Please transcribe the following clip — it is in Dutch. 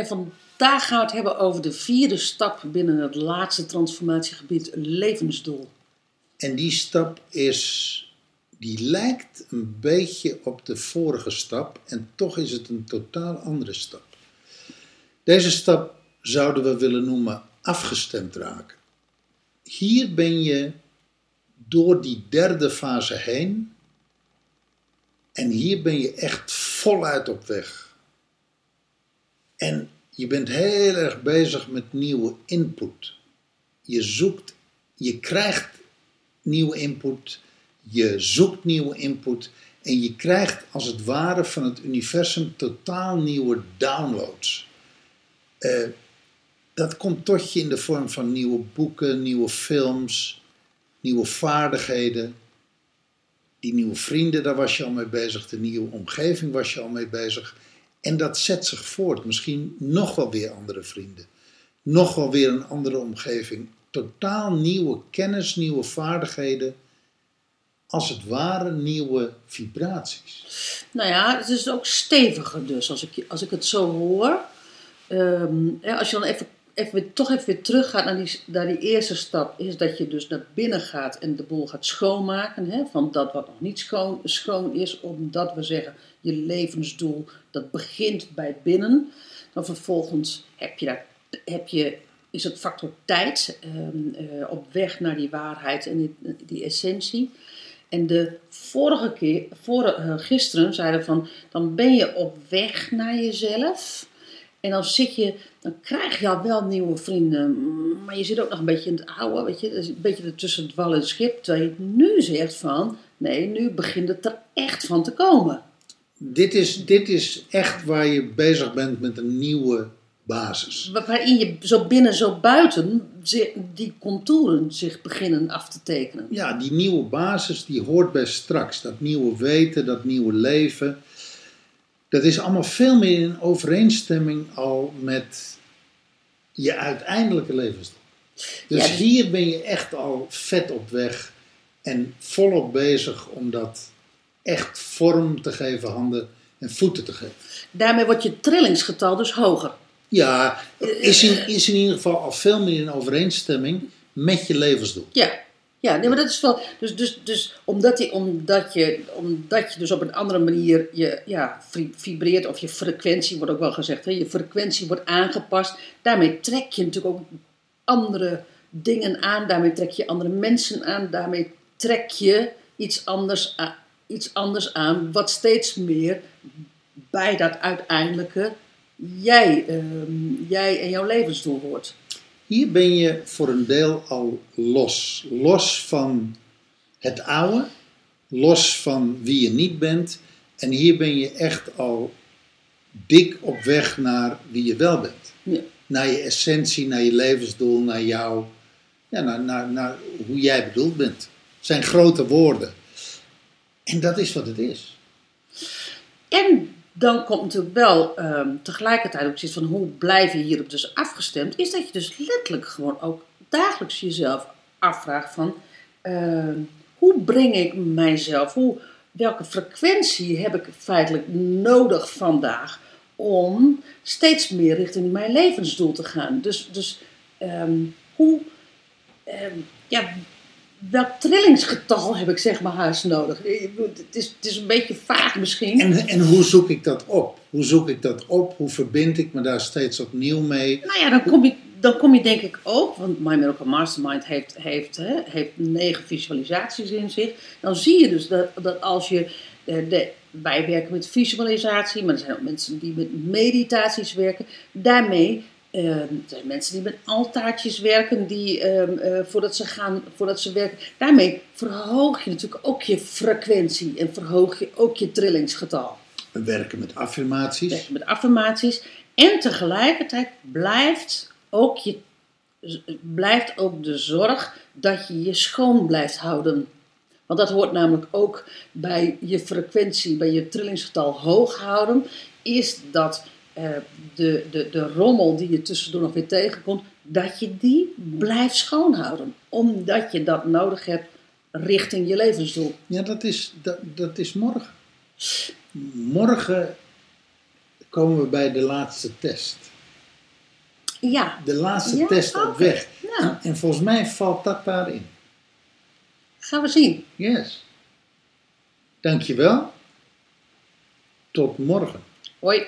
En vandaag gaan we het hebben over de vierde stap binnen het laatste transformatiegebied, levensdoel. En die stap is, die lijkt een beetje op de vorige stap en toch is het een totaal andere stap. Deze stap zouden we willen noemen afgestemd raken. Hier ben je door die derde fase heen en hier ben je echt voluit op weg. En je bent heel erg bezig met nieuwe input. Je zoekt, je krijgt nieuwe input, je zoekt nieuwe input en je krijgt als het ware van het universum totaal nieuwe downloads. Eh, dat komt tot je in de vorm van nieuwe boeken, nieuwe films, nieuwe vaardigheden. Die nieuwe vrienden, daar was je al mee bezig. De nieuwe omgeving was je al mee bezig. En dat zet zich voort. Misschien nog wel weer andere vrienden. Nog wel weer een andere omgeving. Totaal nieuwe kennis, nieuwe vaardigheden. Als het ware nieuwe vibraties. Nou ja, het is ook steviger dus, als ik, als ik het zo hoor. Ehm, als je dan even, even, toch even weer teruggaat naar die, naar die eerste stap, is dat je dus naar binnen gaat en de boel gaat schoonmaken. Hè, van dat wat nog niet schoon, schoon is, omdat we zeggen, je levensdoel, dat begint bij binnen. Dan vervolgens heb je daar, heb je, is het factor tijd ehm, eh, op weg naar die waarheid en die, essentie. En de vorige keer, vorige, eh, gisteren zeiden van, dan ben je op weg naar jezelf. En dan zit je, dan krijg je al wel nieuwe vrienden, maar je zit ook nog een beetje in het oude, weet je, een beetje het wal en het schip. Terwijl je nu zegt van, nee, nu begint het er echt van te komen. Dit is, dit is echt waar je bezig bent met een nieuwe basis. Wa- Waarin je zo binnen, zo buiten, die contouren zich beginnen af te tekenen. Ja, die nieuwe basis die hoort bij straks. Dat nieuwe weten, dat nieuwe leven. Dat is allemaal veel meer in overeenstemming al met je uiteindelijke levensdoel. Dus Ja, dus- hier ben je echt al vet op weg en volop bezig om dat echt vorm te geven, handen en voeten te geven. Daarmee wordt je trillingsgetal dus hoger. Ja, is in, is in ieder geval al veel meer in overeenstemming met je levensdoel. Ja, ja nee, maar dat is wel. Dus, dus, dus omdat, die, omdat, je, omdat je dus op een andere manier je ja, vi- vibreert, of je frequentie wordt ook wel gezegd, hè, je frequentie wordt aangepast. Daarmee trek je natuurlijk ook andere dingen aan, daarmee trek je andere mensen aan, daarmee trek je iets anders, a- iets anders aan, wat steeds meer bij dat uiteindelijke jij, ehm, jij en jouw levensdoel wordt. Hier ben je voor een deel al los. Los van het oude, los van wie je niet bent. En hier ben je echt al dik op weg naar wie je wel bent. Ja. Naar je essentie, naar je levensdoel, naar jou, ja, naar, naar, naar hoe jij bedoeld bent. Het zijn grote woorden. En dat is wat het is. En dan komt natuurlijk wel ehm, tegelijkertijd ook zoiets van hoe blijf je hierop dus afgestemd, is dat je dus letterlijk gewoon ook dagelijks jezelf afvraagt van ehm, hoe breng ik mijzelf, hoe, welke frequentie heb ik feitelijk nodig vandaag om steeds meer richting mijn levensdoel te gaan. Dus, dus ehm, hoe, ja, welk trillingsgetal heb ik zeg maar haast nodig? Het is, het is een beetje vaag misschien. En, en hoe zoek ik dat op? Hoe zoek ik dat op? Hoe verbind ik me daar steeds opnieuw mee? Nou ja, dan kom je, dan kom je denk ik ook, want My Miracle Mastermind heeft, heeft, hè, heeft negen visualisaties in zich. Dan zie je dus dat, dat als je, eh, de, wij werken met visualisatie, maar er zijn ook mensen die met meditaties werken. Daarmee eh, er zijn mensen die met altaartjes werken, die, ehm, eh, voordat, ze gaan, voordat ze werken. Daarmee verhoog je natuurlijk ook je frequentie en verhoog je ook je trillingsgetal. We werken met affirmaties. werken met affirmaties. En tegelijkertijd blijft ook, je, blijft ook de zorg dat je je schoon blijft houden. Want dat hoort namelijk ook bij je frequentie, bij je trillingsgetal hoog houden. Is dat de, de, de rommel die je tussendoor nog weer tegenkomt, dat je die blijft schoonhouden. Omdat je dat nodig hebt richting je levensdoel. Ja, dat is, dat, dat is morgen. Morgen komen we bij de laatste test. Ja, De laatste Ja, test op weg. En volgens mij valt dat daarin. gaan we zien. Yes. Dankjewel. Tot morgen. Hoi.